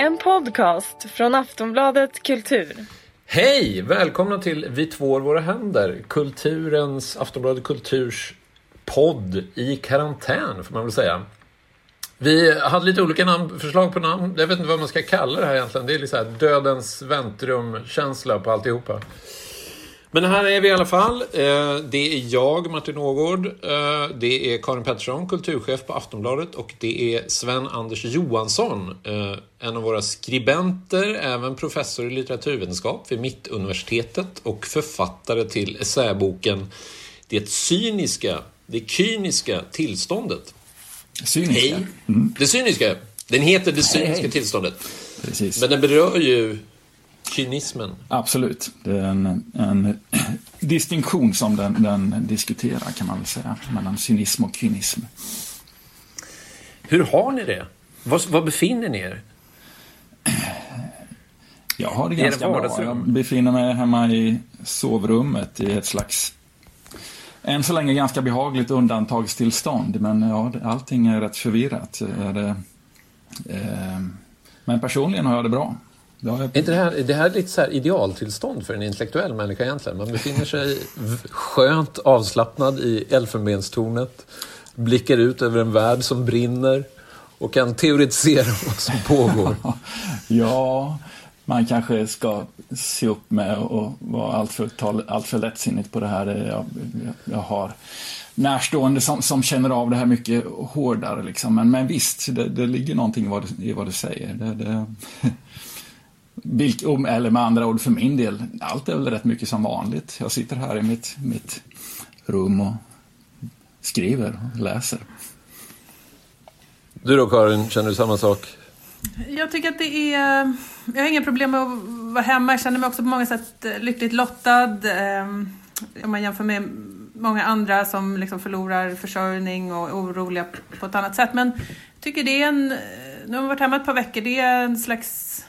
En podcast från Aftonbladet Kultur. Hej! Välkomna till Vi tvår våra händer. Kulturens, Aftonbladet Kulturs podd i karantän får man väl säga. Vi hade lite olika namn, förslag på namn. Jag vet inte vad man ska kalla det här egentligen. Det är lite så här dödens väntrum-känsla på alltihopa. Men här är vi i alla fall. Eh, det är jag, Martin Ågård. Eh, det är Karin Pettersson, kulturchef på Aftonbladet. Och det är Sven-Anders Johansson, eh, en av våra skribenter, även professor i litteraturvetenskap vid Mittuniversitetet och författare till essäboken Det cyniska, det kyniska tillståndet. Cyniska? Hej! Mm. Det cyniska. Den heter Det cyniska hej, hej. tillståndet. Precis. Men den berör ju kynismen. Absolut. Det är en, en distinktion som den, den, diskuterar kan man väl säga, mellan cynism och kynism. Hur har ni det? Var, var befinner ni er? Jag har det ganska det bra. Jag befinner mig hemma i sovrummet i ett slags än så länge ganska behagligt undantagstillstånd, men ja, allting är rätt förvirrat. Det, eh, men personligen har jag det bra. Jag... inte det, här, det här är lite så idealtillstånd för en intellektuell människa egentligen. Man befinner sig skönt avslappnad i elfenbenstornet, blickar ut över en värld som brinner och kan teoretisera vad som pågår. ja, man kanske ska se upp med och vara alltför, allt för lättsinnigt på det här. Jag, jag har närstående som, som, känner av det här mycket hårdare. Liksom. Men, men visst, det, det ligger någonting i vad du, i vad du säger. Det, det, eller med andra ord för min del, allt är väl rätt mycket som vanligt. Jag sitter här i mitt, mitt rum och skriver och läser. Du då Karin, känner du samma sak? Jag tycker att det är... Jag har inga problem med att vara hemma. Jag känner mig också på många sätt lyckligt lottad. Ehm, om man jämför med många andra som liksom förlorar försörjning och är oroliga på ett annat sätt. Men jag tycker det är en... Nu har vi varit hemma ett par veckor. Det är en slags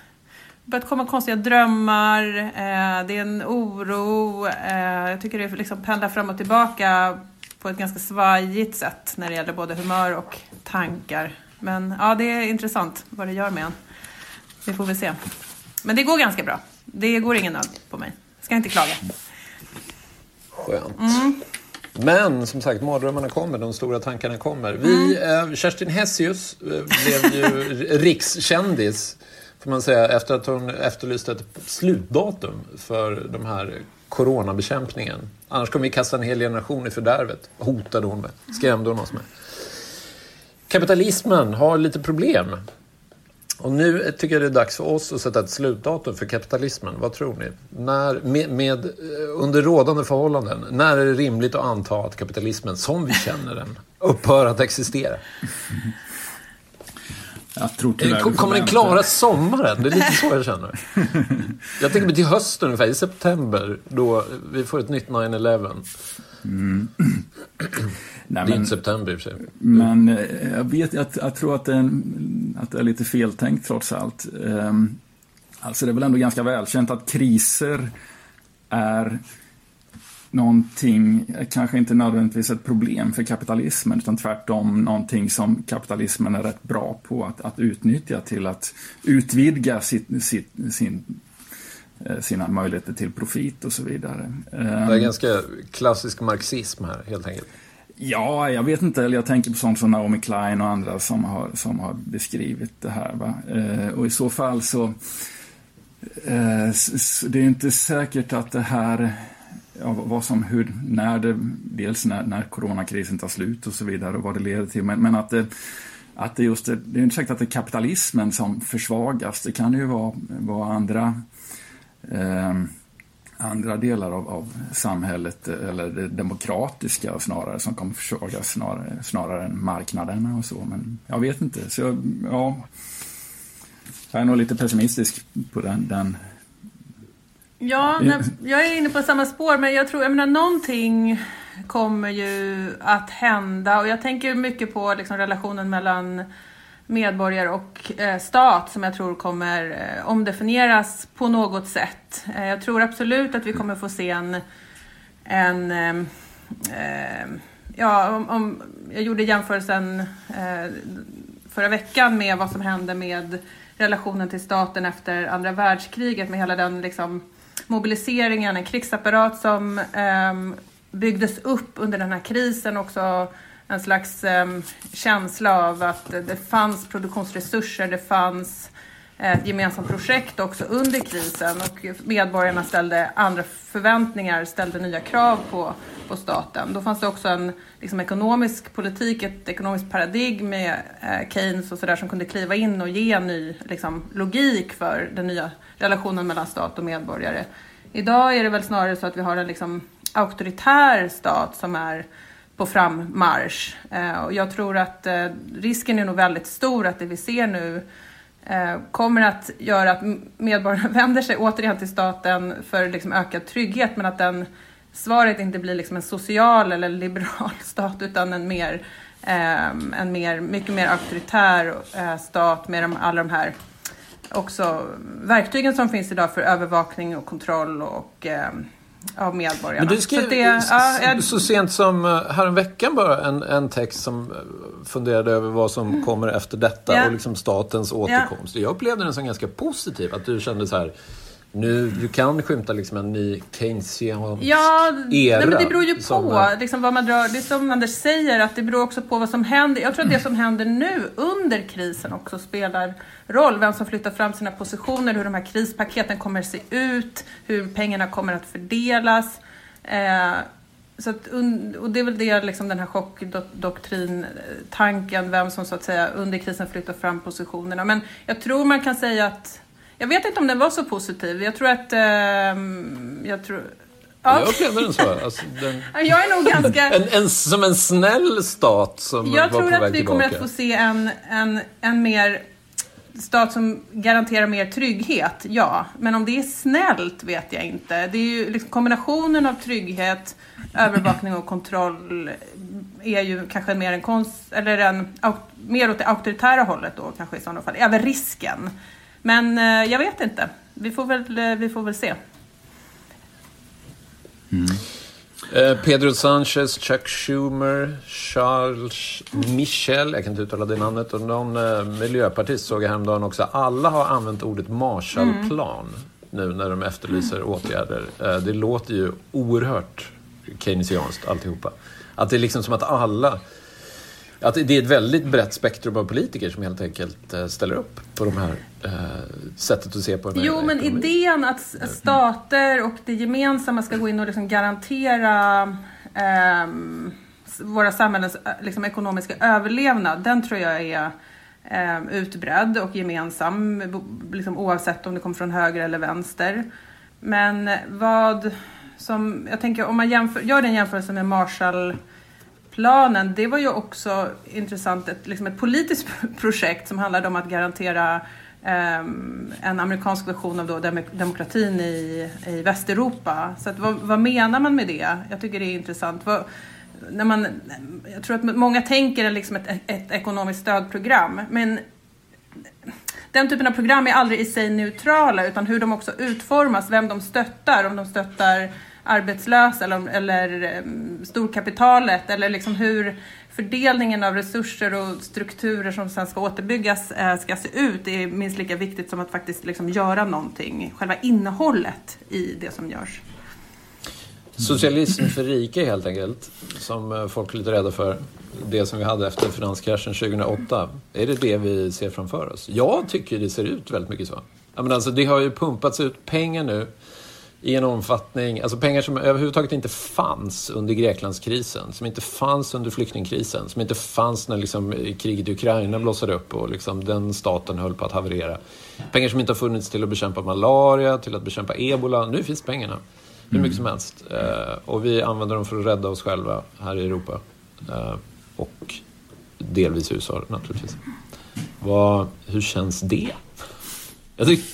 börjat komma konstiga drömmar, eh, det är en oro. Eh, jag tycker det liksom pendlar fram och tillbaka på ett ganska svajigt sätt när det gäller både humör och tankar. Men ja, det är intressant vad det gör med en. Vi får väl se. Men det går ganska bra. Det går ingen nöd på mig. Ska inte klaga. Skönt. Mm. Men som sagt, mardrömmarna kommer, de stora tankarna kommer. Vi, mm. eh, Kerstin Hessius eh, blev ju rikskändis får man säga, efter att hon efterlyste ett slutdatum för de här coronabekämpningen. Annars kommer vi kasta en hel generation i fördärvet, hotade hon med, skrämde hon oss med. Kapitalismen har lite problem. Och nu tycker jag det är dags för oss att sätta ett slutdatum för kapitalismen. Vad tror ni? När, med, med, under rådande förhållanden, när är det rimligt att anta att kapitalismen, som vi känner den, upphör att existera? Jag tror tyvärr Kommer den klara sommaren? Det är lite så jag känner. Jag tänker mig till hösten ungefär, i september, då vi får ett nytt 9-11. Mm. Nej, det är inte september i och för sig. Men eh, jag, vet, jag, jag tror att det, är, att det är lite feltänkt trots allt. Ehm, alltså det är väl ändå ganska välkänt att kriser är någonting, kanske inte nödvändigtvis ett problem för kapitalismen utan tvärtom någonting som kapitalismen är rätt bra på att, att utnyttja till att utvidga sitt, sitt, sin, eh, sina möjligheter till profit och så vidare. Det är ehm, ganska klassisk marxism här helt enkelt. Ja, jag vet inte. Jag tänker på sånt som Naomi Klein och andra som har, som har beskrivit det här. Va? Eh, och i så fall så, eh, det är inte säkert att det här ja, vad som, hur, när det, dels när, när coronakrisen tar slut och så vidare och vad det leder till. Men, men att det, att det just det, det är inte säkert att det är kapitalismen som försvagas. Det kan ju vara, vara andra, eh, andra delar av, av, samhället eller det demokratiska snarare som kommer försvagas snarare, snarare än marknaderna och så. Men jag vet inte. Så ja, jag är nog lite pessimistisk på den, den Ja, jag är inne på samma spår, men jag tror, jag menar någonting kommer ju att hända och jag tänker mycket på liksom, relationen mellan medborgare och eh, stat som jag tror kommer eh, omdefinieras på något sätt. Eh, jag tror absolut att vi kommer få se en, en ja, om, om, jag gjorde jämförelsen förra veckan med vad som hände med relationen till staten efter andra världskriget med hela den liksom, mobiliseringen, en krigsapparat som ehm, byggdes upp under den här krisen också en slags ehm, känsla av att det fanns produktionsresurser, det fanns ett gemensamt projekt också under krisen och medborgarna ställde andra förväntningar, ställde nya krav på, på staten. Då fanns det också en liksom, ekonomisk politik, ett ekonomiskt paradigm med eh, Keynes och sådär som kunde kliva in och ge en ny liksom, logik för den nya relationen mellan stat och medborgare. Idag är det väl snarare så att vi har en liksom, auktoritär stat som är på frammarsch. Eh, och jag tror att eh, risken är nog väldigt stor att det vi ser nu Eh, kommer att göra att medborgarna vänder sig återigen till staten för liksom ökad trygghet men att den svaret inte blir liksom en social eller liberal stat utan en mer, ehm, en mer, mycket mer auktoritär eh, stat med de, alla de här också verktygen som finns idag för övervakning och kontroll och ehm, av medborgarna. Men du skrev så, det, ja, jag... så sent som eh, häromveckan bara en, en text som eh, funderade över vad som mm. kommer efter detta ja. och liksom statens återkomst. Ja. Jag upplevde den som ganska positiv. Att du kände så här nu, du kan skymta liksom en ny keynesiansk ja, era. Nej, men det beror ju på som, liksom vad man drar. Det är som Anders säger, att det beror också på vad som händer. Jag tror att det som händer nu under krisen också spelar roll. Vem som flyttar fram sina positioner, hur de här krispaketen kommer att se ut, hur pengarna kommer att fördelas. Eh, så att, och det är väl det, liksom den här chockdoktrin-tanken, vem som så att säga under krisen flyttar fram positionerna. Men jag tror man kan säga att jag vet inte om den var så positiv. Jag tror att... Eh, jag tror... Ja. Jag upplevde den så. Alltså, den... Jag är nog ganska... en, en, som en snäll stat som Jag tror att vi tillbaka. kommer att få se en, en, en mer stat som garanterar mer trygghet, ja. Men om det är snällt vet jag inte. Det är ju liksom kombinationen av trygghet, övervakning och kontroll är ju kanske mer en konst, eller en, mer åt det auktoritära hållet då kanske i sådana fall. Även risken. Men eh, jag vet inte. Vi får väl, eh, vi får väl se. Mm. Eh, Pedro Sanchez, Chuck Schumer, Charles Michel, jag kan inte uttala det namnet, och någon miljöpartist såg jag häromdagen också. Alla har använt ordet Marshallplan mm. nu när de efterlyser mm. åtgärder. Det låter ju oerhört keynesianskt alltihopa. Att det är liksom som att alla att det är ett väldigt brett spektrum av politiker som helt enkelt ställer upp på de här eh, sättet att se på den här Jo, men idén att stater och det gemensamma ska gå in och liksom garantera eh, våra samhällens liksom, ekonomiska överlevnad, den tror jag är eh, utbredd och gemensam, liksom, oavsett om det kommer från höger eller vänster. Men vad som, jag tänker om man jämför, gör en jämförelse med Marshall planen, det var ju också intressant, ett, liksom ett politiskt projekt som handlade om att garantera Ehm, en amerikansk version av då demokratin i, i Västeuropa. Så att, vad, vad, menar man med det? Jag tycker det är intressant. Vad, när man, jag tror att många tänker liksom ett, ett ekonomiskt stödprogram, men den typen av program är aldrig i sig neutrala, utan hur de också utformas, vem de stöttar, om de stöttar arbetslösa eller, eller ehm, storkapitalet eller liksom hur fördelningen av resurser och strukturer som sen ska återbyggas eh, ska se ut är minst lika viktigt som att faktiskt liksom göra någonting, själva innehållet i det som görs. Socialism för rika helt enkelt, som eh, folk är lite rädda för. Det som vi hade efter finanskraschen 2008. Är det det vi ser framför oss? Jag tycker det ser ut väldigt mycket så. alltså, det har ju pumpats ut pengar nu i en omfattning, alltså pengar som överhuvudtaget inte fanns under Greklandskrisen, som inte fanns under flyktingkrisen, som inte fanns när liksom kriget i Ukraina blossade upp och liksom den staten höll på att haverera. Pengar som inte har funnits till att bekämpa malaria, till att bekämpa ebola. Nu finns pengarna. Hur mycket som helst. Eh, och vi använder dem för att rädda oss själva här i Europa. Eh, och delvis USA naturligtvis. Vad, hur känns det? Jag tycker,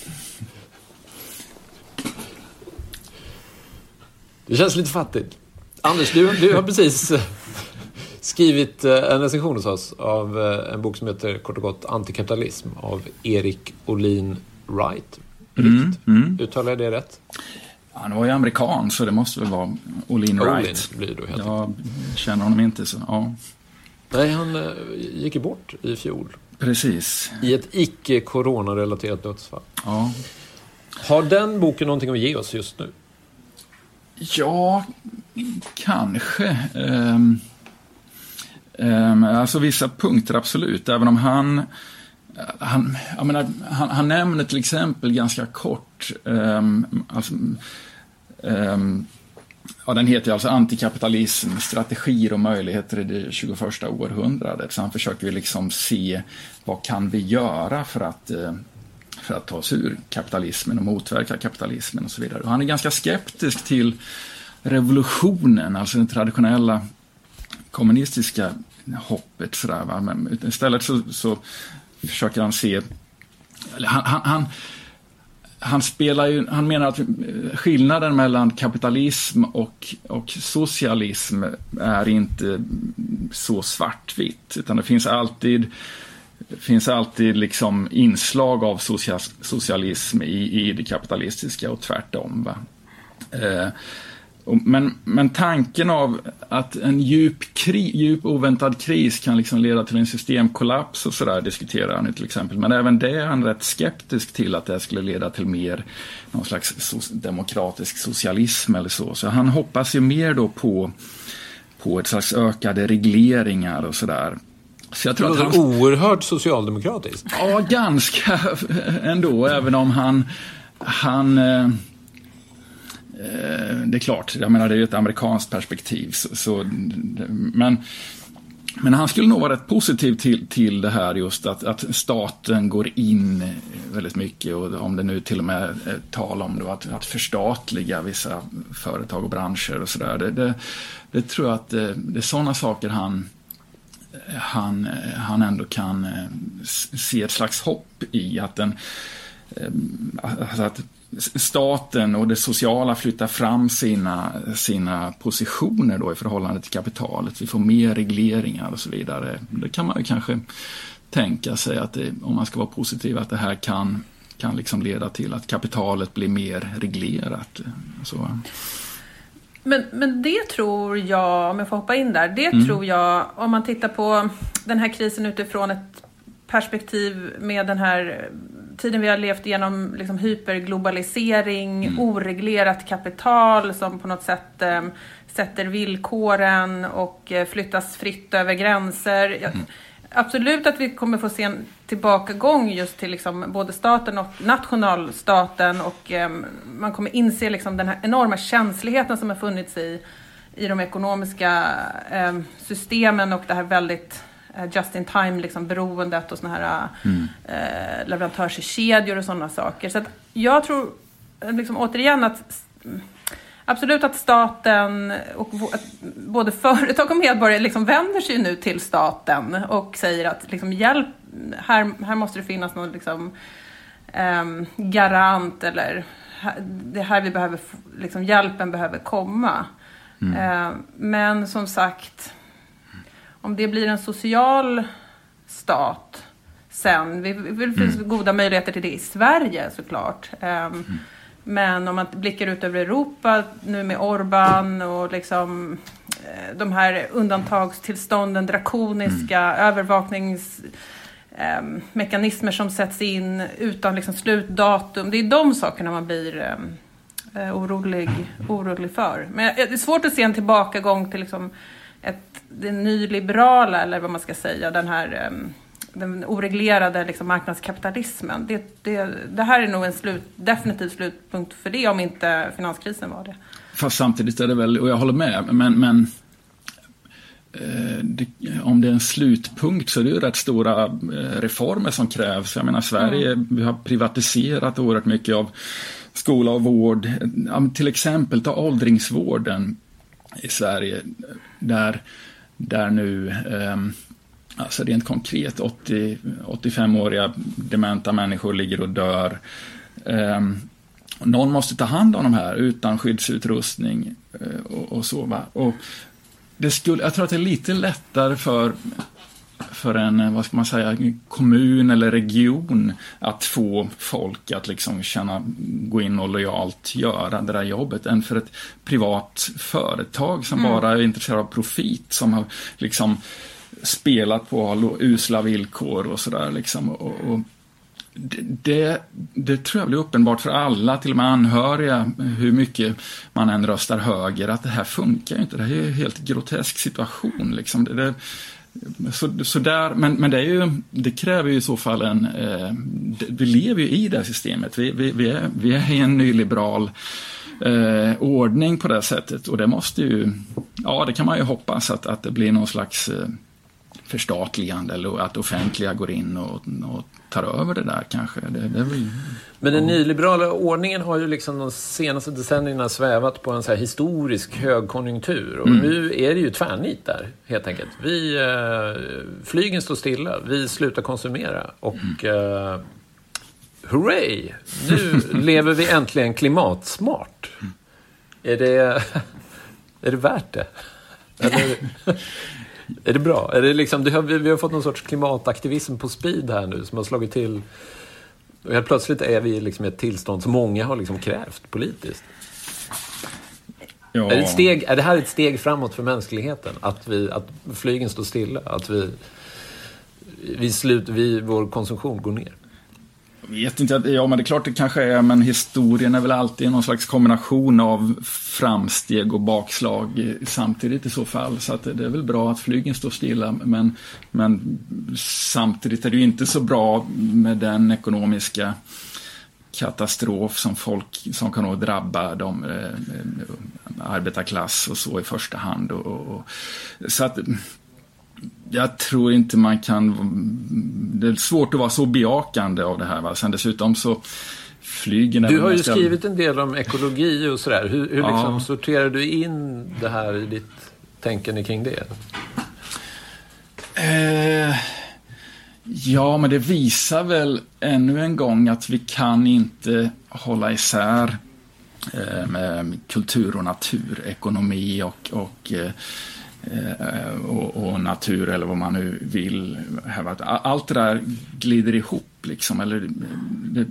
Det känns lite fattigt. Anders, du, du har precis eh, skrivit eh, en recension hos oss av eh, en bok som heter kort och gott Antikapitalism av Erik Olin Wright. Mm, mm. Uttalar jag det rätt? Han var ju amerikan så det måste väl vara Olin Wright. Olin blir då helt Jag känner honom inte så, ja. Nej, han gick ju bort i fjol. Precis. I ett icke coronarelaterat dödsfall. Ja. Har den boken någonting att ge oss just nu? Ja, kanske. Um, um, alltså vissa punkter, absolut. Även om han han, jag menar, han, han nämner till exempel ganska kort, um, alltså, um, ja, den heter alltså Antikapitalism, strategier och möjligheter i det 21 århundradet. Så han försöker ju liksom se vad kan vi göra för att, uh, för att ta sig ur kapitalismen och motverka kapitalismen och så vidare. Och han är ganska skeptisk till revolutionen, alltså den traditionella kommunistiska hoppet. Sådär, va? Men istället så, så försöker han se... Han, han, han, han, spelar ju, han menar att skillnaden mellan kapitalism och, och socialism är inte så svartvitt, utan det finns alltid det finns alltid liksom inslag av socialism i, i det kapitalistiska och tvärtom. Va? Eh, men, men tanken av att en djup, kri, djup oväntad kris kan liksom leda till en systemkollaps och sådär diskuterar han till exempel. Men även det är han rätt skeptisk till att det skulle leda till mer någon slags so demokratisk socialism eller så. Så han hoppas ju mer då på, på ett slags ökade regleringar och sådär. Så jag tror det låter han... oerhört socialdemokratiskt. Ja, ganska ändå, även om han, han eh, Eh, det är klart, jag menar det är ju ett amerikanskt perspektiv. Så, så, men, men han skulle nog vara rätt positiv till, till det här just att, att staten går in väldigt mycket och om det nu till och med tal om då att, att förstatliga vissa företag och branscher och sådär. Det, det, det, tror jag att det, det är sådana saker han, han, han ändå kan eh, se ett slags hopp i. Att den, eh, alltså att staten och det sociala flyttar fram sina, sina positioner då i förhållande till kapitalet. Vi får mer regleringar och så vidare. Det kan man ju kanske tänka sig att det, om man ska vara positiv, att det här kan, kan liksom leda till att kapitalet blir mer reglerat. Så. Men, men det tror jag, om jag får hoppa in där, det mm. tror jag, om man tittar på den här krisen utifrån ett perspektiv med den här tiden vi har levt igenom liksom hyperglobalisering, mm. oreglerat kapital som på något sätt eh, sätter villkoren och eh, flyttas fritt över gränser. Mm. Absolut att vi kommer få se en tillbakagång just till liksom både staten och nationalstaten och eh, man kommer inse liksom den här enorma känsligheten som har funnits i, i de ekonomiska eh, systemen och det här väldigt Eh, just in time liksom beroendet och såna här mm. eh, leverantörskedjor och sådana saker. Så jag tror liksom, återigen att Absolut att staten och både företag och medborgare liksom vänder sig nu till staten och säger att liksom, hjälp, här, här måste det finnas någon liksom, eh, garant eller det är här vi behöver, liksom, hjälpen behöver komma. Mm. Eh, men som sagt, om det blir en social stat sen, det finns mm. goda möjligheter till det i Sverige såklart. Um, mm. Men om man blickar ut över Europa nu med Orban och liksom eh, de här undantagstillstånden, drakoniska mm. övervakningsmekanismer som sätts in utan liksom slutdatum. Det är de sakerna man blir um, orolig, orolig för. Men det är svårt att se en tillbakagång till liksom ett, det nyliberala, eller vad man ska säga, den här den oreglerade liksom, marknadskapitalismen. Det, det, det här är nog en slut, definitiv slutpunkt för det, om inte finanskrisen var det. Fast samtidigt är det väl, och jag håller med, men, men eh, det, om det är en slutpunkt så är det ju rätt stora eh, reformer som krävs. Jag menar Sverige, mm. vi har privatiserat oerhört mycket av skola och vård. Till exempel ta åldringsvården i Sverige där, där nu um, Alltså rent konkret 80, 85-åriga dementa människor ligger och dör. Um, någon måste ta hand om de här utan skyddsutrustning uh, och, och så. Va? Och det skulle, jag tror att det är lite lättare för för en, vad ska man säga, kommun eller region att få folk att liksom känna, gå in och lojalt göra det där jobbet än för ett privat företag som mm. bara är intresserad av profit, som har liksom spelat på usla villkor och sådär liksom. Och, och det, det tror jag blir uppenbart för alla, till och med anhöriga, hur mycket man än röstar höger, att det här funkar ju inte. Det här är en helt grotesk situation. Liksom. Det, det, så, så där, men, men det, är ju, det kräver ju i så fall en... Eh, vi lever ju i det här systemet. Vi, vi, vi, är, vi är i en nyliberal eh, ordning på det sättet och det måste ju... Ja, det kan man ju hoppas att, att det blir någon slags eh, förstatligande eller att offentliga går in och, och tar över det där kanske. Det, det väl, Men den nyliberala ordningen har ju liksom de senaste decennierna svävat på en så historisk högkonjunktur. Och mm. nu är det ju tvärnit där, helt enkelt. Vi, eh, flygen står stilla, vi slutar konsumera och mm. eh, hurray! Nu lever vi äntligen klimatsmart. Mm. Är, det, är det värt det? Eller, är det bra? Är det liksom, det har, vi har fått någon sorts klimataktivism på speed här nu som har slagit till. Och helt plötsligt är vi liksom i ett tillstånd som många har liksom krävt politiskt. Ja. Är, det steg, är det här ett steg framåt för mänskligheten? Att, vi, att flygen står stilla? Att vi, vi slut, vi, vår konsumtion går ner? Jag vet inte, ja men det är klart det kanske är, men historien är väl alltid någon slags kombination av framsteg och bakslag samtidigt i så fall. Så att det är väl bra att flygen står stilla, men, men samtidigt är det ju inte så bra med den ekonomiska katastrof som folk som kan drabba de, eh, eh, arbetarklass och så i första hand. Och, och, så att jag tror inte man kan... Det är svårt att vara så bejakande av det här. Va? Sen dessutom så flygen... Du har ju nästan... skrivit en del om ekologi och sådär. Hur, hur ja. liksom sorterar du in det här i ditt tänkande kring det? Eh, ja, men det visar väl ännu en gång att vi kan inte hålla isär eh, kultur och natur, ekonomi och, och Eh, Eh, och, och, natur eller vad man nu vill. Allt det där glider ihop liksom. Eller det,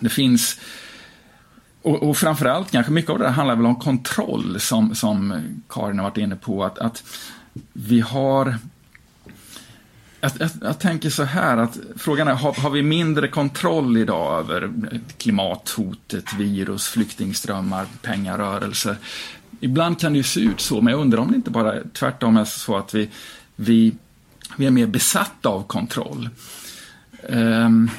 det finns och, och framförallt kanske mycket av det handlar väl om kontroll som, som Karin har varit inne på. Att, att vi har jag, jag, jag, tänker så här att frågan är, har, har, vi mindre kontroll idag över klimathotet, virus, flyktingströmmar, pengarörelser? Ibland kan det ju se ut så, men jag undrar om det inte bara tvärtom är så att vi, vi, vi är mer besatta av kontroll. Um,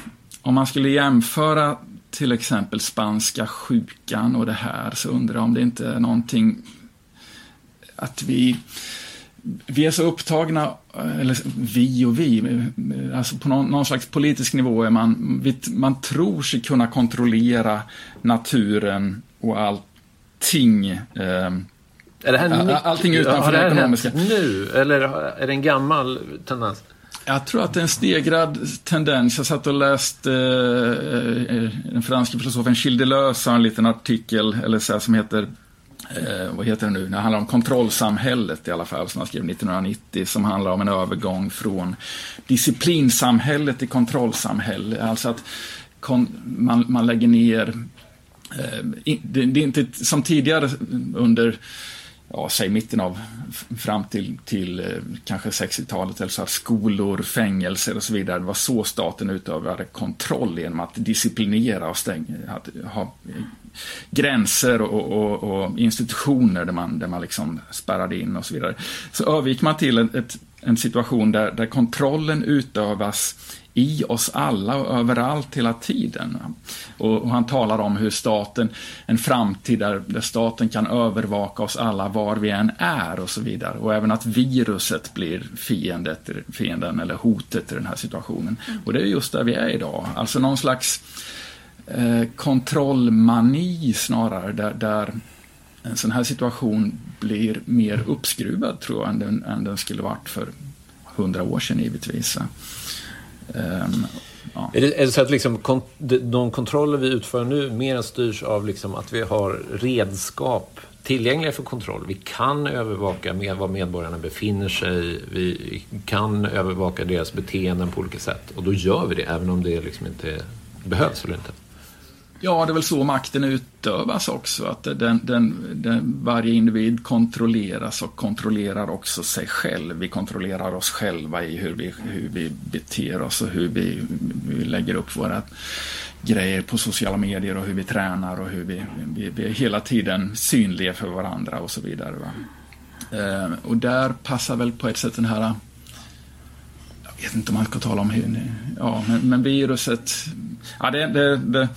om man skulle jämföra till exempel spanska sjukan och det här så undrar jag om det inte är någonting att vi vi är så upptagna, eller vi och vi, alltså på någon, någon slags politisk nivå är man, man tror sig kunna kontrollera naturen och allt allting. Eh, är det här nytt? Allting utanför det, det ekonomiska. nu, eller är det en gammal tendens? Jag tror att det är en stegrad tendens. Jag satt och läste eh, eh den franska filosofen Gilles Deleuze har en liten artikel, eller så här, som heter eh, vad heter det nu? Det handlar om kontrollsamhället i alla fall, som han skrev 1990, som handlar om en övergång från disciplinsamhället till kontrollsamhälle. Alltså att man, man lägger ner Eh, det, är inte som tidigare under ja, säg mitten av, fram till, till eh, kanske 60-talet, eller så här, skolor, fängelser och så vidare. Det var så staten utövade kontroll genom att disciplinera och stänga, att ha eh, gränser och, och, och, institutioner där man, där man liksom spärrade in och så vidare. Så övergick man till ett, en situation där, där kontrollen utövas i oss alla och överallt hela tiden. Och, och, han talar om hur staten, en framtid där, där, staten kan övervaka oss alla var vi än är och så vidare. Och även att viruset blir fiendet, fienden eller hotet i den här situationen. Mm. Och det är just där vi är idag. Alltså någon slags eh, kontrollmani snarare, där, där en sån här situation blir mer uppskruvad tror jag än den, än den skulle varit för hundra år sedan givetvis. Um, ja. är, det, är, det, så att liksom, kont de kontroller vi utför nu mer styrs av liksom att vi har redskap tillgängliga för kontroll? Vi kan övervaka med var medborgarna befinner sig. Vi kan övervaka deras beteenden på olika sätt. Och då gör vi det, även om det liksom inte behövs eller inte. Ja, det är väl så makten utövas också. Att den, den, den, varje individ kontrolleras och kontrollerar också sig själv. Vi kontrollerar oss själva i hur vi, hur vi beter oss och hur vi, vi lägger upp våra grejer på sociala medier och hur vi tränar och hur vi, vi, vi är hela tiden synliga för varandra och så vidare. Va? Eh, och där passar väl på ett sätt den här jag vet inte om man ska tala om hur, ja, men, men viruset, ja, det, det, det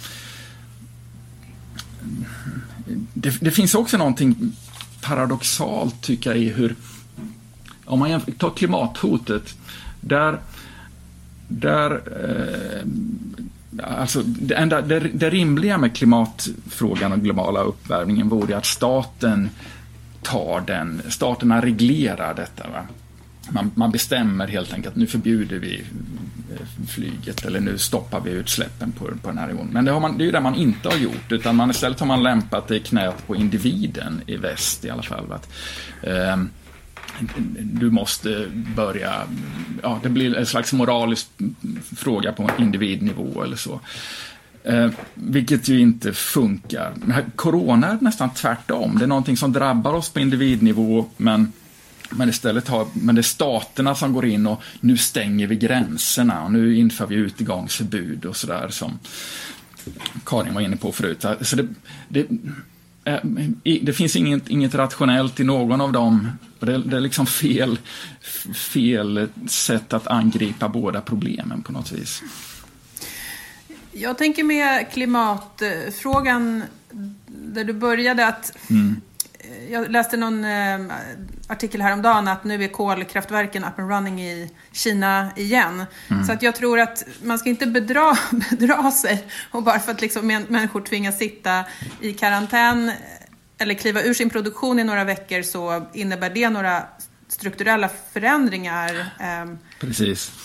det, det, finns också någonting paradoxalt, tycker jag, i hur... Om man tar klimathotet, där... där eh, alltså det, enda, det, det rimliga med klimatfrågan och globala uppvärmningen vore att staten tar den, staterna reglerar detta. Va? Man, man, bestämmer helt enkelt, nu förbjuder vi eh, flyget eller nu stoppar vi utsläppen på, på den här nivån. Men det, har man, det är ju det man inte har gjort, utan man, istället har man lämpat det i knät på individen i väst i alla fall. Att, eh, du måste börja, ja, det blir en slags moralisk fråga på individnivå eller så. Eh, vilket ju inte funkar. Corona är nästan tvärtom. Det är någonting som drabbar oss på individnivå, men men istället har, men det är staterna som går in och nu stänger vi gränserna och nu inför vi utegångsförbud och sådär som Karin var inne på förut. Så det, det, det finns inget, inget rationellt i någon av dem. Det, det är liksom fel, fel sätt att angripa båda problemen på något vis. Jag tänker med klimatfrågan där du började att mm jag läste någon eh, artikel häromdagen att nu är kolkraftverken up and running i Kina igen. Mm. Så att jag tror att man ska inte bedra, bedra sig och bara för att liksom människor tvingas sitta i karantän eller kliva ur sin produktion i några veckor så innebär det några strukturella förändringar eh,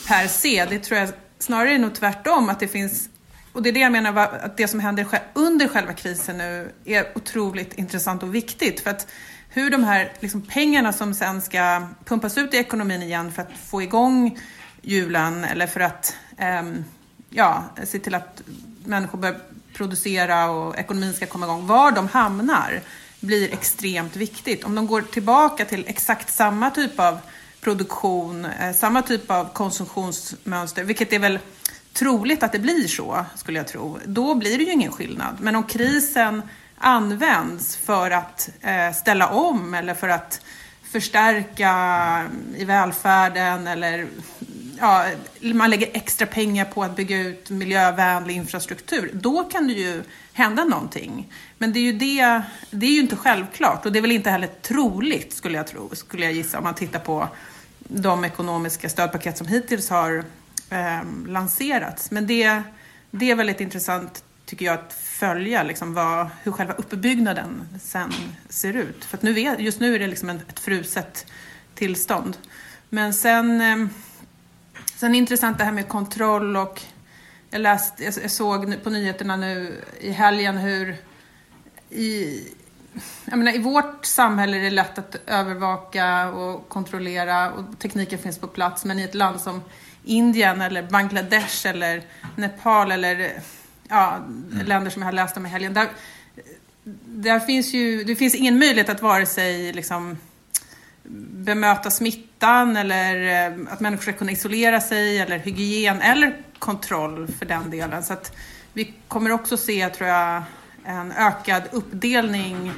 per se. Det tror jag snarare är nog tvärtom, att det finns och det är det jag menar, att det som händer under själva krisen nu är otroligt intressant och viktigt. För att hur de här liksom, pengarna som sen ska pumpas ut i ekonomin igen för att få igång hjulen eller för att eh, ja, se till att människor börjar producera och ekonomin ska komma igång. Var de hamnar blir extremt viktigt. Om de går tillbaka till exakt samma typ av produktion, eh, samma typ av konsumtionsmönster, vilket är väl troligt att det blir så, skulle jag tro, då blir det ju ingen skillnad. Men om krisen används för att eh, ställa om eller för att förstärka mm, i välfärden eller ja, man lägger extra pengar på att bygga ut miljövänlig infrastruktur, då kan det ju hända någonting. Men det är ju, det, det är ju inte självklart och det är väl inte heller troligt, skulle jag, tro, skulle jag gissa, om man tittar på de ekonomiska stödpaket som hittills har eh, lanserats. Men det, det är väldigt intressant, tycker jag, att följa liksom vad, hur själva uppbyggnaden sen ser ut. För att nu är, just nu är det liksom ett fruset tillstånd. Men sen, eh, sen intressant det här med kontroll och jag, läste, jag såg på nyheterna nu i helgen hur i, jag menar, I vårt samhälle är det lätt att övervaka och kontrollera och tekniken finns på plats. Men i ett land som Indien eller Bangladesh eller Nepal eller ja, mm. länder som jag har läst om i helgen. Där, där finns ju, det finns ingen möjlighet att vare sig liksom, bemöta smittan eller eh, att människor ska kunna isolera sig eller hygien eller kontroll för den delen. Så att vi kommer också se, tror jag, en ökad uppdelning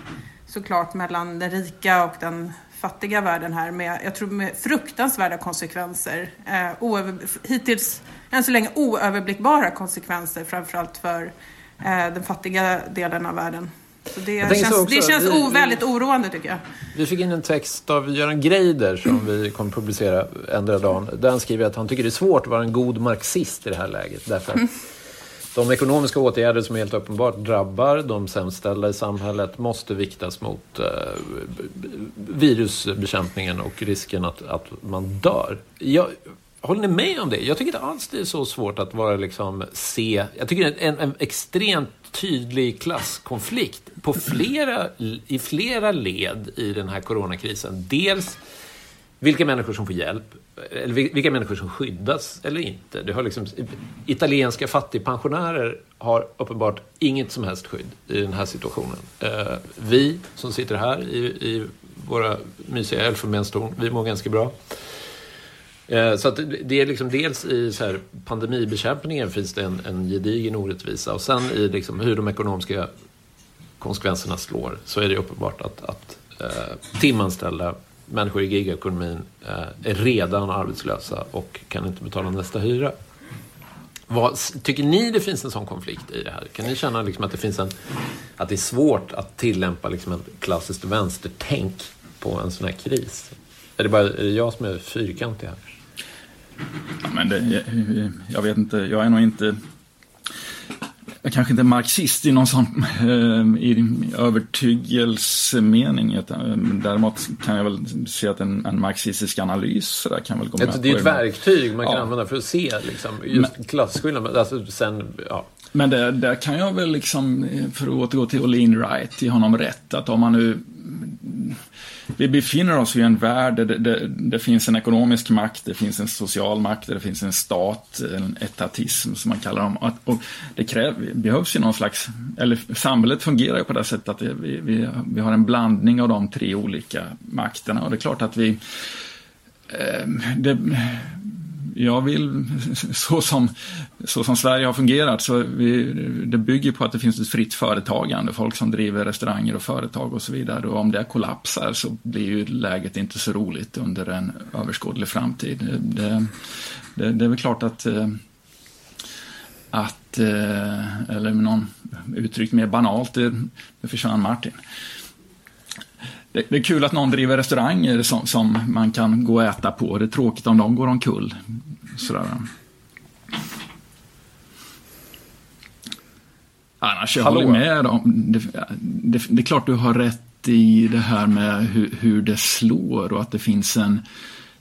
såklart mellan den rika och den fattiga världen här med, jag tror med fruktansvärda konsekvenser. Eh, oöver, hittills, än så länge oöverblickbara konsekvenser framförallt för eh, den fattiga delen av världen. Så det känns, också, det känns vi, väldigt oroande tycker jag. Vi fick in en text av Göran Greider som vi kommer publicera ändra dagen. Där han skriver att han tycker det är svårt att vara en god marxist i det här läget. Därför de ekonomiska åtgärder som helt uppenbart drabbar de sämst ställda i samhället måste viktas mot eh, virusbekämpningen och risken att, att man dör. Jag, håller ni med om det? Jag tycker inte alls det är så svårt att vara liksom se... Jag tycker det är en, en extremt tydlig klasskonflikt på flera, i flera led i den här coronakrisen. Dels vilka människor som får hjälp, eller vilka människor som skyddas eller inte. Det har liksom, italienska fattigpensionärer har uppenbart inget som helst skydd i den här situationen. Eh, vi som sitter här i, i våra mysiga elfenbenstorn, vi mår ganska bra. Eh, så att det är liksom dels i så här, pandemibekämpningen finns det en, en gedigen orättvisa och sen i liksom hur de ekonomiska konsekvenserna slår så är det uppenbart att, att eh, timanställda människor i gigekonomin eh, är redan arbetslösa och kan inte betala nästa hyra. Vad, tycker ni det finns en sån konflikt i det här? Kan ni känna liksom att det finns en att det är svårt att tillämpa liksom ett klassiskt vänstertänk på en sån här kris? Är det bara är det jag som är fyrkantig här? Ja, men det, jag, jag vet inte, jag är nog inte jag kanske inte är marxist i någon sån eh, i övertygelsemening. Utan, däremot kan jag väl se att en, en marxistisk analys där kan väl gå med Det är ett verktyg man kan ja. använda för att se liksom, just klasskillnaden. Alltså, sen, ja. Men där, där kan jag väl liksom, för att återgå till Olin Wright, ge honom rätt. Att om man nu vi befinner oss i en värld där det, det, det, finns en ekonomisk makt, det finns en social makt, det finns en stat, en etatism som man kallar dem. Och det kräv, behövs ju någon slags, eller samhället fungerar ju på det sättet att vi, vi, vi har en blandning av de tre olika makterna och det är klart att vi eh, det, jag vill, så som, så som Sverige har fungerat, så vi, det bygger på att det finns ett fritt företagande, folk som driver restauranger och företag och så vidare. Och om det kollapsar så blir ju läget inte så roligt under en överskådlig framtid. Det, det, det är väl klart att eh, att, eh, eller med någon uttryck mer banalt, det, det försvann Martin det, det, är kul att någon driver restauranger som, som, man kan gå och äta på. Det är tråkigt om de går omkull. Sådär. Annars, jag Hallå. håller med. Om, det, det, det, är klart du har rätt i det här med hur, hur det slår och att det finns en,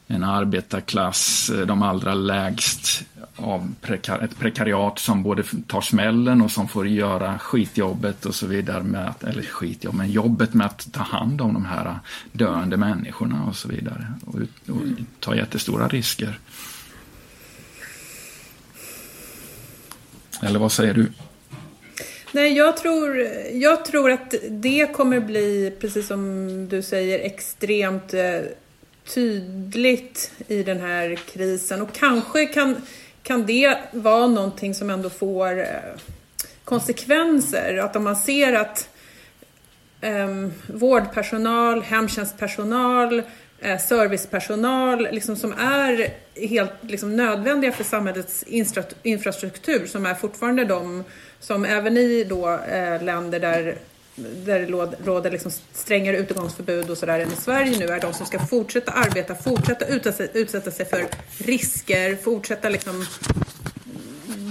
en arbetarklass, eh, de allra lägst av prekar, ett prekariat som både tar smällen och som får göra skitjobbet och så vidare. Med att, eller skitjobb, men jobbet med att ta hand om de här döende människorna och så vidare. Och, och ta jättestora risker. Eller vad säger du? Nej, jag tror, jag tror att det kommer bli, precis som du säger, extremt eh, tydligt i den här krisen. Och kanske kan kan det vara någonting som ändå får eh, konsekvenser? Att om man ser att um, vårdpersonal, hemtjänstpersonal, eh, servicepersonal liksom som är helt liksom, nödvändiga för samhällets infrastruktur som är fortfarande de som även i då, eh, länder där där det råder liksom strängare utegångsförbud och sådär än i Sverige nu är de som ska fortsätta arbeta, fortsätta utsätta sig för risker, fortsätta liksom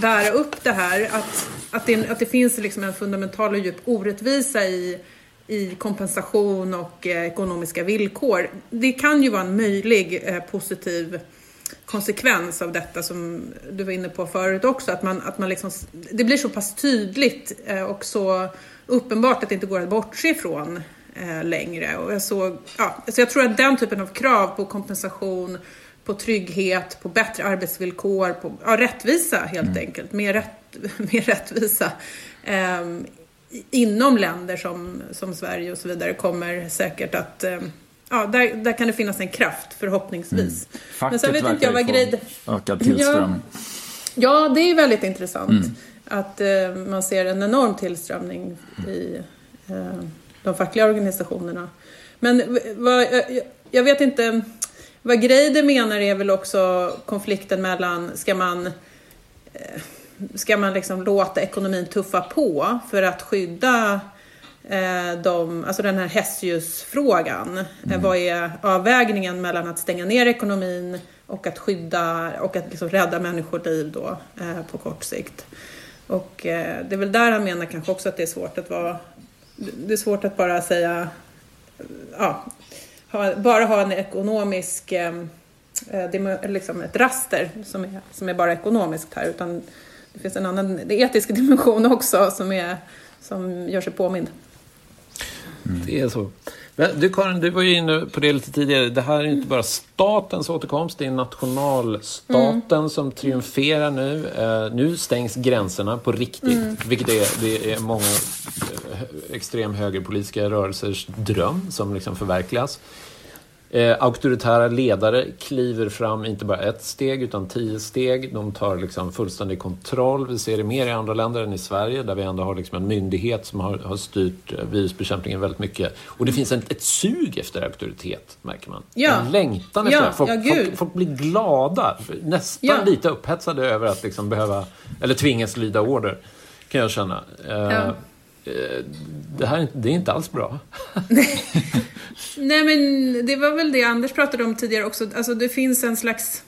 bära upp det här. Att, att, det, att det finns liksom en fundamental och djup orättvisa i, i kompensation och eh, ekonomiska villkor. Det kan ju vara en möjlig eh, positiv konsekvens av detta som du var inne på förut också. Att man, att man liksom, det blir så pass tydligt eh, och så uppenbart att det inte går att bortse ifrån eh, längre. Och jag, såg, ja, så jag tror att den typen av krav på kompensation, på trygghet, på bättre arbetsvillkor, på ja, rättvisa helt mm. enkelt, mer, rätt, mer rättvisa eh, inom länder som, som Sverige och så vidare kommer säkert att eh, Ja, där, där kan det finnas en kraft förhoppningsvis. Mm. Facket Men sen vet inte jag vad grej... ökad tillströmning. Ja, ja, det är väldigt intressant. Mm att eh, man ser en enorm tillströmning i eh, de fackliga organisationerna. Men vad, jag, jag vet inte, vad Greider menar är väl också konflikten mellan, ska man, eh, ska man liksom låta ekonomin tuffa på för att skydda eh, de, alltså den här Hessius-frågan. Mm. Vad är avvägningen mellan att stänga ner ekonomin och att skydda och att liksom rädda människoliv då eh, på kort sikt? Och eh, det är väl där han menar kanske också att det är svårt att vara... Det är svårt att bara säga... Ja, ha, bara ha en ekonomisk... Ehm, eh, eh liksom ett raster som är, som är bara ekonomiskt här. Utan det finns en annan det etisk dimension också som, är, som gör sig påmind. Mm. Det är så. Du Karin, du var ju inne på det lite tidigare. Det här är inte bara statens återkomst, det är nationalstaten mm. som triumferar nu. Uh, nu stängs gränserna på riktigt, mm. vilket är, det är många uh, extrem högerpolitiska rörelsers dröm som liksom förverkligas. Eh, auktoritära ledare kliver fram inte bara ett steg utan tio steg. De tar liksom fullständig kontroll. Vi ser det mer i andra länder än i Sverige där vi ändå har liksom en myndighet som har, har styrt eh, virusbekämpningen väldigt mycket. Och det finns ett, ett sug efter auktoritet, märker man. Ja. En längtan efter ja, folk, ja, folk, folk, blir glada, nästan ja. lite upphetsade över att liksom behöva, eller tvingas lyda order, kan jag känna. Eh, det här det är inte alls bra. Nej, men det var väl det Anders pratade om tidigare också. Alltså, det finns en slags...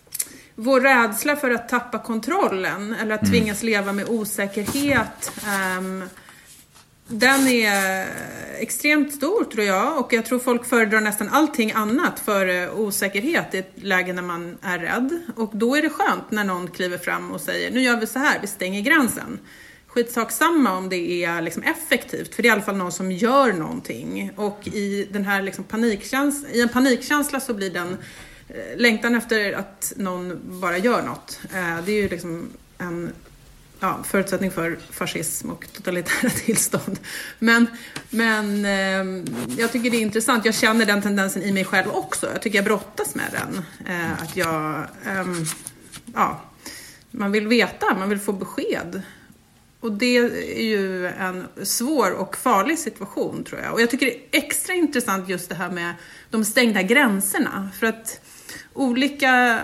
Vår rädsla för att tappa kontrollen eller att mm. tvingas leva med osäkerhet. Um, den är extremt stor tror jag och jag tror folk föredrar nästan allting annat för osäkerhet i ett läge när man är rädd. Och då är det skönt när någon kliver fram och säger nu gör vi så här, vi stänger gränsen skitsaksamma om det är liksom effektivt, för det är i alla fall någon som gör någonting. Och i, den här liksom panikkäns i en panikkänsla så blir den eh, längtan efter att någon bara gör något. Eh, det är ju liksom en ja, förutsättning för fascism och totalitära tillstånd. Men, men ehm, jag tycker det är intressant. Jag känner den tendensen i mig själv också. Jag tycker jag brottas med den. Eh, att jag, ehm, ja, man vill veta, man vill få besked. Och det är ju en svår och farlig situation tror jag. Och jag tycker det är extra intressant just det här med de stängda gränserna. För att olika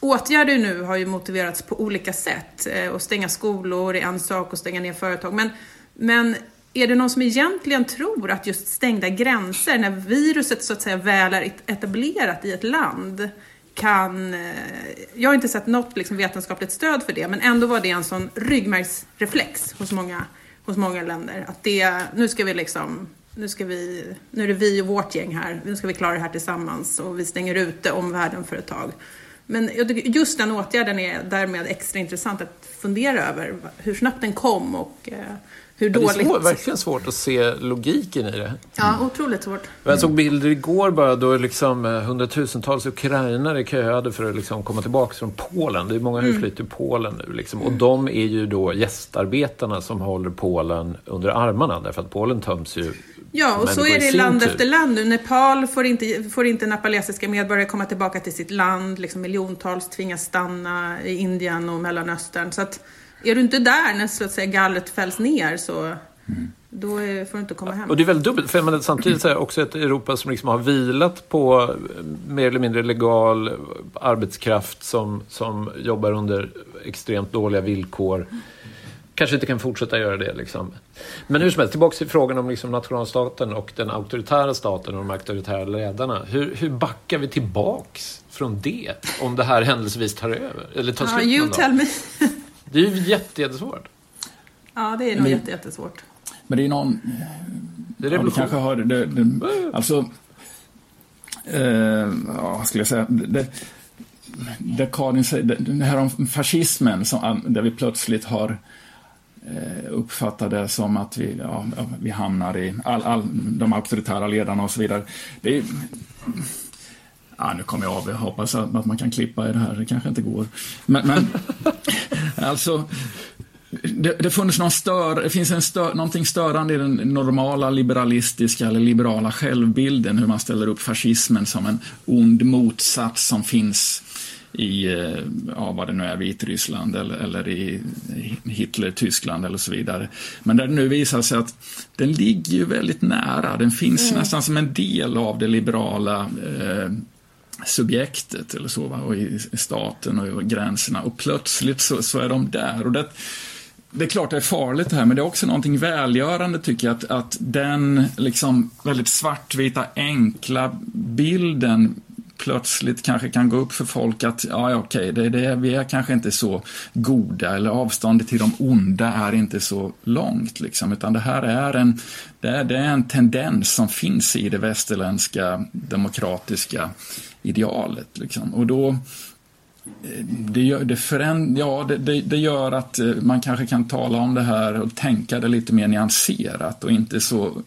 åtgärder nu har ju motiverats på olika sätt. Eh, att stänga skolor är en sak och stänga ner företag. Men, men är det någon som egentligen tror att just stängda gränser, när viruset så att säga väl är etablerat i ett land, kan... Eh, jag har inte sett något liksom vetenskapligt stöd för det, men ändå var det en sån ryggmärgsreflex hos många, hos många länder. Att det, nu ska vi liksom... Nu, ska vi, nu är det vi och vårt gäng här, nu ska vi klara det här tillsammans och vi stänger ute omvärlden för ett tag. Men just den åtgärden är därmed extra intressant att fundera över hur snabbt den kom och eh, hur dåligt... Det är svår, verkligen svårt att se logiken i det. Ja, otroligt svårt. Jag såg bilder igår bara då liksom eh, hundratusentals ukrainare köade för att liksom komma tillbaka från Polen. Det är många husflytt till Polen nu. Liksom. Och de är ju då gästarbetarna som håller Polen under armarna därför att Polen töms ju Ja, och så är det land efter land nu. Nepal får inte, får inte nepalesiska medborgare komma tillbaka till sitt land. Liksom miljontals tvingas stanna i Indien och Mellanöstern. Så att är du inte där när så att säga, gallret fälls ner så mm. då får du inte komma hem. Och det är väldigt dubbelt, för man samtidigt är också ett Europa som liksom har vilat på mer eller mindre legal arbetskraft som, som jobbar under extremt dåliga villkor. Kanske inte kan fortsätta göra det. Liksom. Men hur som helst, tillbaka till frågan om liksom nationalstaten och den auktoritära staten och de auktoritära ledarna. Hur, hur backar vi tillbaks från det om det här händelsevis tar över? Eller tar slut you tell me. Det är ju jättesvårt. Ja, det är nog men, jättesvårt. Men det är någon... Det är revolution. Ja, kanske har det, det, alltså... Eh, ja, skulle jag säga? Det, det Karin säger, det här om fascismen, som, där vi plötsligt har eh, uppfattat det som att vi, ja, vi hamnar i all, all, de auktoritära ledarna och så vidare. Det är, Ja, nu kommer jag av. Jag hoppas att man kan klippa i det här. Det kanske inte går. Men, men alltså, det, det, funnits någon stör, det finns en stör, någonting störande i den normala liberalistiska eller liberala självbilden, hur man ställer upp fascismen som en ond motsats som finns i, eh, ja, vad det nu är, Vitryssland eller, eller i Hitler-Tyskland eller så vidare. Men där det nu visar sig att den ligger ju väldigt nära, den finns mm. nästan som en del av det liberala eh, subjektet eller så, va? och i staten och i gränserna och plötsligt så, så är de där. Och det, det är klart det är farligt det här, men det är också någonting välgörande tycker jag, att, att den liksom väldigt svartvita, enkla bilden plötsligt kanske kan gå upp för folk att, ja, okej, det, det, vi är kanske inte så goda eller avståndet till de onda är inte så långt, liksom, utan det här är en, det är, det är en tendens som finns i det västerländska demokratiska idealet. Liksom. Och då eh, det gör, det, föränd, ja, det, det, det, gör att eh, man kanske kan tala om det här och tänka det lite mer nyanserat och inte så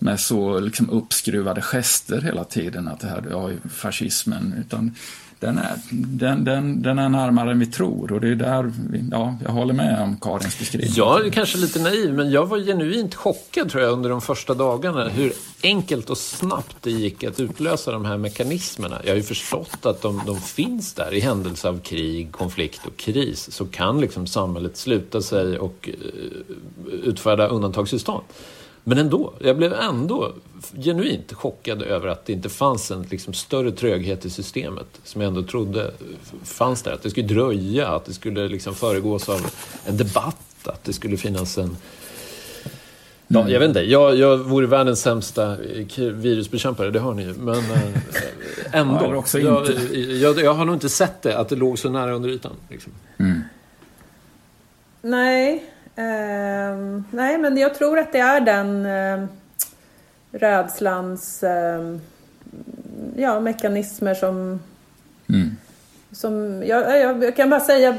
med så liksom uppskruvade gester hela tiden, att det här ja, fascismen, utan den är, den, den, den är närmare än vi tror och det är där, vi, ja, jag håller med om Karins beskrivning. Jag är kanske lite naiv, men jag var genuint chockad tror jag under de första dagarna hur enkelt och snabbt det gick att utlösa de här mekanismerna. Jag har ju förstått att de, de finns där i händelse av krig, konflikt och kris så kan liksom samhället sluta sig och eh, utfärda undantagstillstånd. Men ändå, jag blev ändå genuint chockad över att det inte fanns en liksom, större tröghet i systemet som jag ändå trodde fanns där. Att det skulle dröja, att det skulle liksom, föregås av en debatt, att det skulle finnas en... Ja, jag vet inte, jag, jag vore världens sämsta virusbekämpare, det har ni ju. Men äh, ändå. Ja, jag, jag, jag, har nog inte sett det, att det låg så nära under ytan. Liksom. Mm. Nej, Uh, nej, men jag tror att det är den uh, rädslans uh, ja, mekanismer som... Mm. som jag, jag, jag, kan bara säga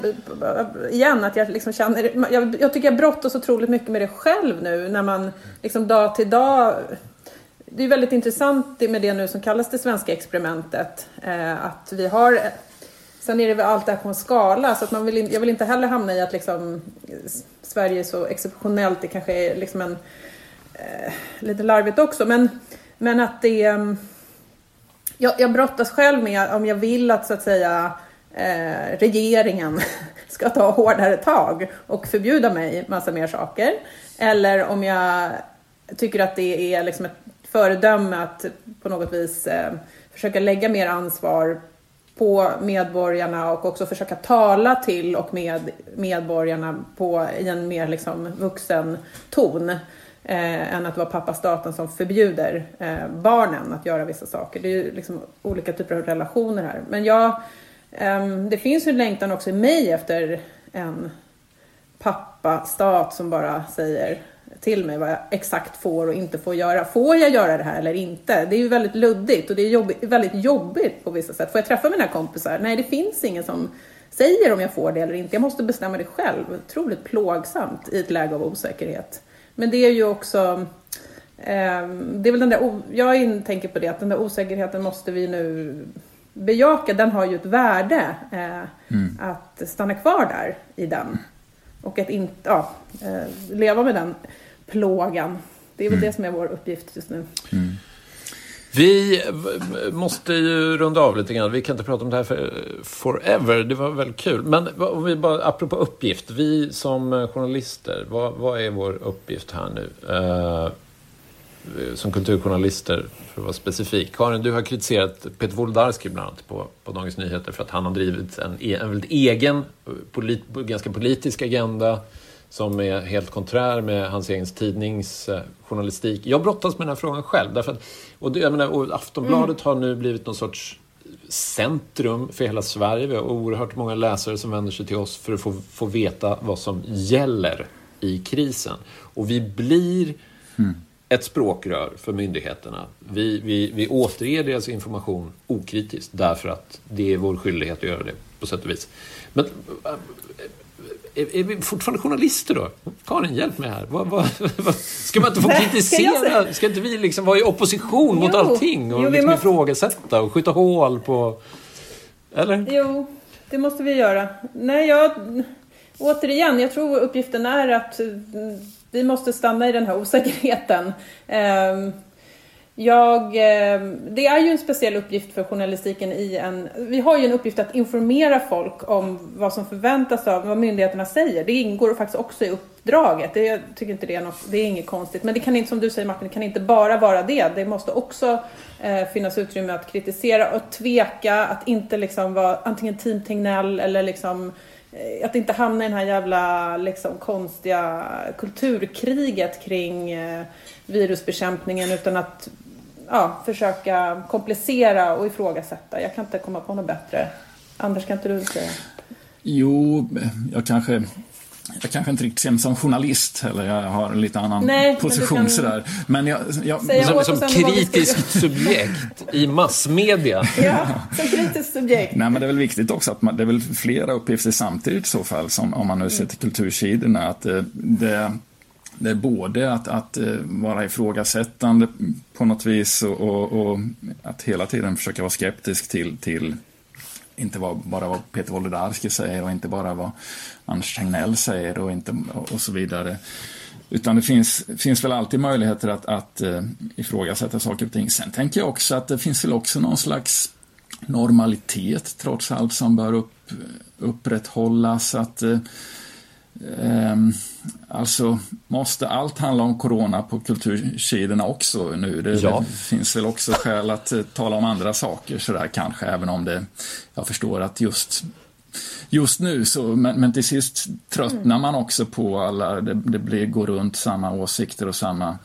igen att jag liksom känner... Jag, jag tycker jag brottas otroligt mycket med det själv nu när man liksom dag till dag... Det är väldigt intressant med det nu som kallas det svenska experimentet. Eh, att vi har Sen är det väl allt det här på en skala så att man vill, jag vill inte heller hamna i att liksom Sverige är så exceptionellt. Det kanske är liksom en eh, lite larvigt också men, men att det mm, jag, jag brottas själv med om jag vill att så att säga eh, regeringen ska ta hårdare tag och förbjuda mig massa mer saker. Eller om jag tycker att det är liksom ett föredöme att på något vis eh, försöka lägga mer ansvar på medborgarna och också försöka tala till och med medborgarna på, i en mer liksom vuxen ton eh, än att vara pappa staten som förbjuder eh, barnen att göra vissa saker. Det är ju liksom olika typer av relationer här. Men jag, eh, det finns ju en längtan också i mig efter en pappa stat som bara säger till mig vad jag exakt får och inte får göra. Får jag göra det här eller inte? Det är ju väldigt luddigt och det är jobbigt, väldigt jobbigt på vissa sätt. Får jag träffa mina kompisar? Nej, det finns ingen som säger om jag får det eller inte. Jag måste bestämma det själv. Otroligt plågsamt i ett läge av osäkerhet. Men det är ju också eh, det är väl den där, jag tänker på det, att den där osäkerheten måste vi nu bejaka. Den har ju ett värde eh, mm. att stanna kvar där i den. Och att inte, ja, eh, leva med den plågan. Det är väl mm. det som är vår uppgift just nu. Mm. Vi måste ju runda av lite grann. Vi kan inte prata om det här för forever. Det var väldigt kul. Men om vi bara, apropå uppgift. Vi som journalister, vad, vad är vår uppgift här nu? Uh, som kulturjournalister, för att vara specifik. Karin, du har kritiserat Peter Wolodarski bland annat på, på Dagens Nyheter för att han har drivit en, en väldigt egen, polit, ganska politisk agenda som är helt konträr med hans egen tidnings journalistik. Jag brottas med den här frågan själv. Därför att, och, det, jag menar, och Aftonbladet mm. har nu blivit någon sorts centrum för hela Sverige. Vi har oerhört många läsare som vänder sig till oss för att få, få veta vad som gäller i krisen. Och vi blir mm. ett språkrör för myndigheterna. Vi, vi, vi återger deras information okritiskt därför att det är vår skyldighet att göra det på sätt och vis. Men är, är, vi fortfarande journalister då? Karin, hjälp mig här. Vad, vad, vad, ska man inte få kritisera? Ska inte vi liksom vara i opposition jo. mot allting och jo, liksom måste... ifrågasätta och skjuta hål på... Eller? Jo, det måste vi göra. Nej, jag... Återigen, jag tror uppgiften är att vi måste stanna i den här osäkerheten. Um, jag, ehm, det är ju en speciell uppgift för journalistiken i en... Vi har ju en uppgift att informera folk om vad som förväntas av vad myndigheterna säger. Det ingår faktiskt också i uppdraget. Det, jag tycker inte det är, något, det är inget konstigt. Men det kan inte, som du säger Martin, det kan inte bara vara det. Det måste också eh, finnas utrymme att kritisera och tveka, att inte liksom vara antingen Team Tegnell eller liksom eh, Eh, att inte hamna i det här jävla liksom, konstiga kulturkriget kring eh, virusbekämpningen utan att ja, försöka komplicera och ifrågasätta. Jag kan inte komma på något bättre. Anders, kan inte du säga? Jo, jag kanske jag kanske inte riktigt ser mig som journalist eller jag har en lite annan Nej, position men kan... sådär. Men jag... jag... Som, som kritiskt subjekt i massmedia. ja, som kritiskt subjekt. Nej, men det är väl viktigt också att man, det är väl flera uppgifter samtidigt i så fall, som, om man nu ser till kultursidorna, att det, det det är både att, att uh, vara ifrågasättande på något vis och, och, och, att hela tiden försöka vara skeptisk till, till inte bara vad Peter Wolodarski säger och inte bara vad Anders Tegnell säger och, inte, och så vidare. Utan det finns, finns väl alltid möjligheter att, att uh, ifrågasätta saker och ting. Sen tänker jag också att det finns väl också någon slags normalitet trots allt som bör upp, upprätthållas. Att, uh, um, alltså, måste allt handla om corona på kultursidorna också nu? Det, ja. det, finns väl också skäl att uh, tala om andra saker sådär kanske, även om det, jag förstår att just just nu så, men, men till sist tröttnar man också på alla, det, det blir, går runt samma åsikter och samma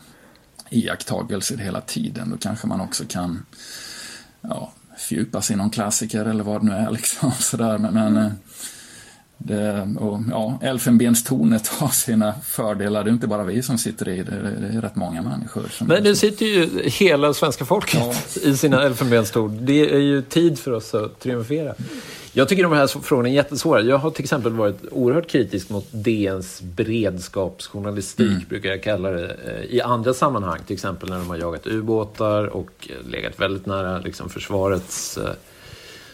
iakttagelser hela tiden. Då kanske man också kan ja, fördjupa sig i någon klassiker eller vad det nu är. Liksom, sådär. Men, men eh, det, och, ja, elfenbenstornet har sina fördelar. Det är inte bara vi som sitter i det, det är rätt många människor. Som Men det sitter ju hela svenska folket ja. i sina elfenbenstorn. Det är ju tid för oss att triumfera. Jag tycker de här frågorna är jättesvåra. Jag har till exempel varit oerhört kritisk mot DNs beredskapsjournalistik, mm. brukar jag kalla det, eh, i andra sammanhang. Till exempel när de har jagat ubåtar och legat väldigt nära liksom, försvarets eh,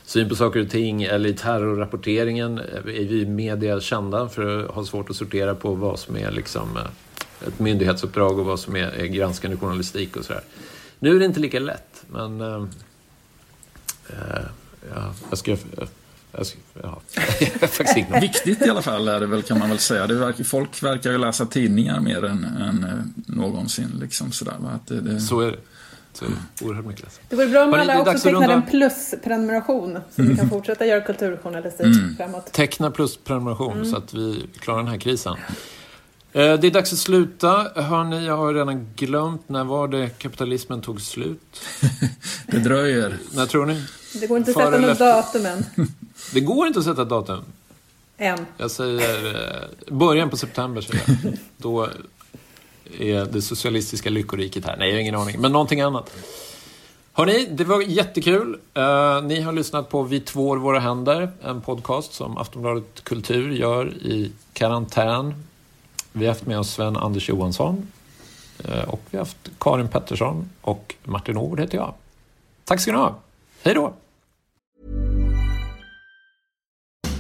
syn på saker och ting. Eller i terrorrapporteringen är vi media kända för att ha svårt att sortera på vad som är liksom, eh, ett myndighetsuppdrag och vad som är, granskande journalistik och sådär. Nu är det inte lika lätt, men äh, ja, jag ska Ja. Viktigt i alla fall är det väl kan man väl säga. Det verkar, folk verkar ju läsa tidningar mer än, än eh, någonsin. Liksom sådär, va? Att det, det... Så är det. Så. Oerhört mycket lätt. Det vore bra om alla också tecknade en plusprenumeration så vi kan fortsätta göra kulturjournalistik mm. framåt. Teckna plusprenumeration mm. så att vi klarar den här krisen. Eh, det är dags att sluta. Hörni, jag har redan glömt. När var det kapitalismen tog slut? det dröjer. När tror ni? Det går inte att sätta något datum än. Det går inte att sätta datum. Än. Jag säger eh, början på september. Säger jag. Då är det socialistiska lyckoriket här. Nej, jag har ingen aning. Men någonting annat. Hörni, det var jättekul. Uh, ni har lyssnat på Vi tvår våra händer, en podcast som Aftonbladet Kultur gör i karantän. Vi har haft med oss Sven-Anders Johansson uh, och vi har haft Karin Pettersson och Martin Ord heter jag. Tack ska ni ha. Hej då!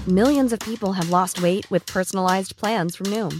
Millions of people have lost weight with personalized plans from Noom.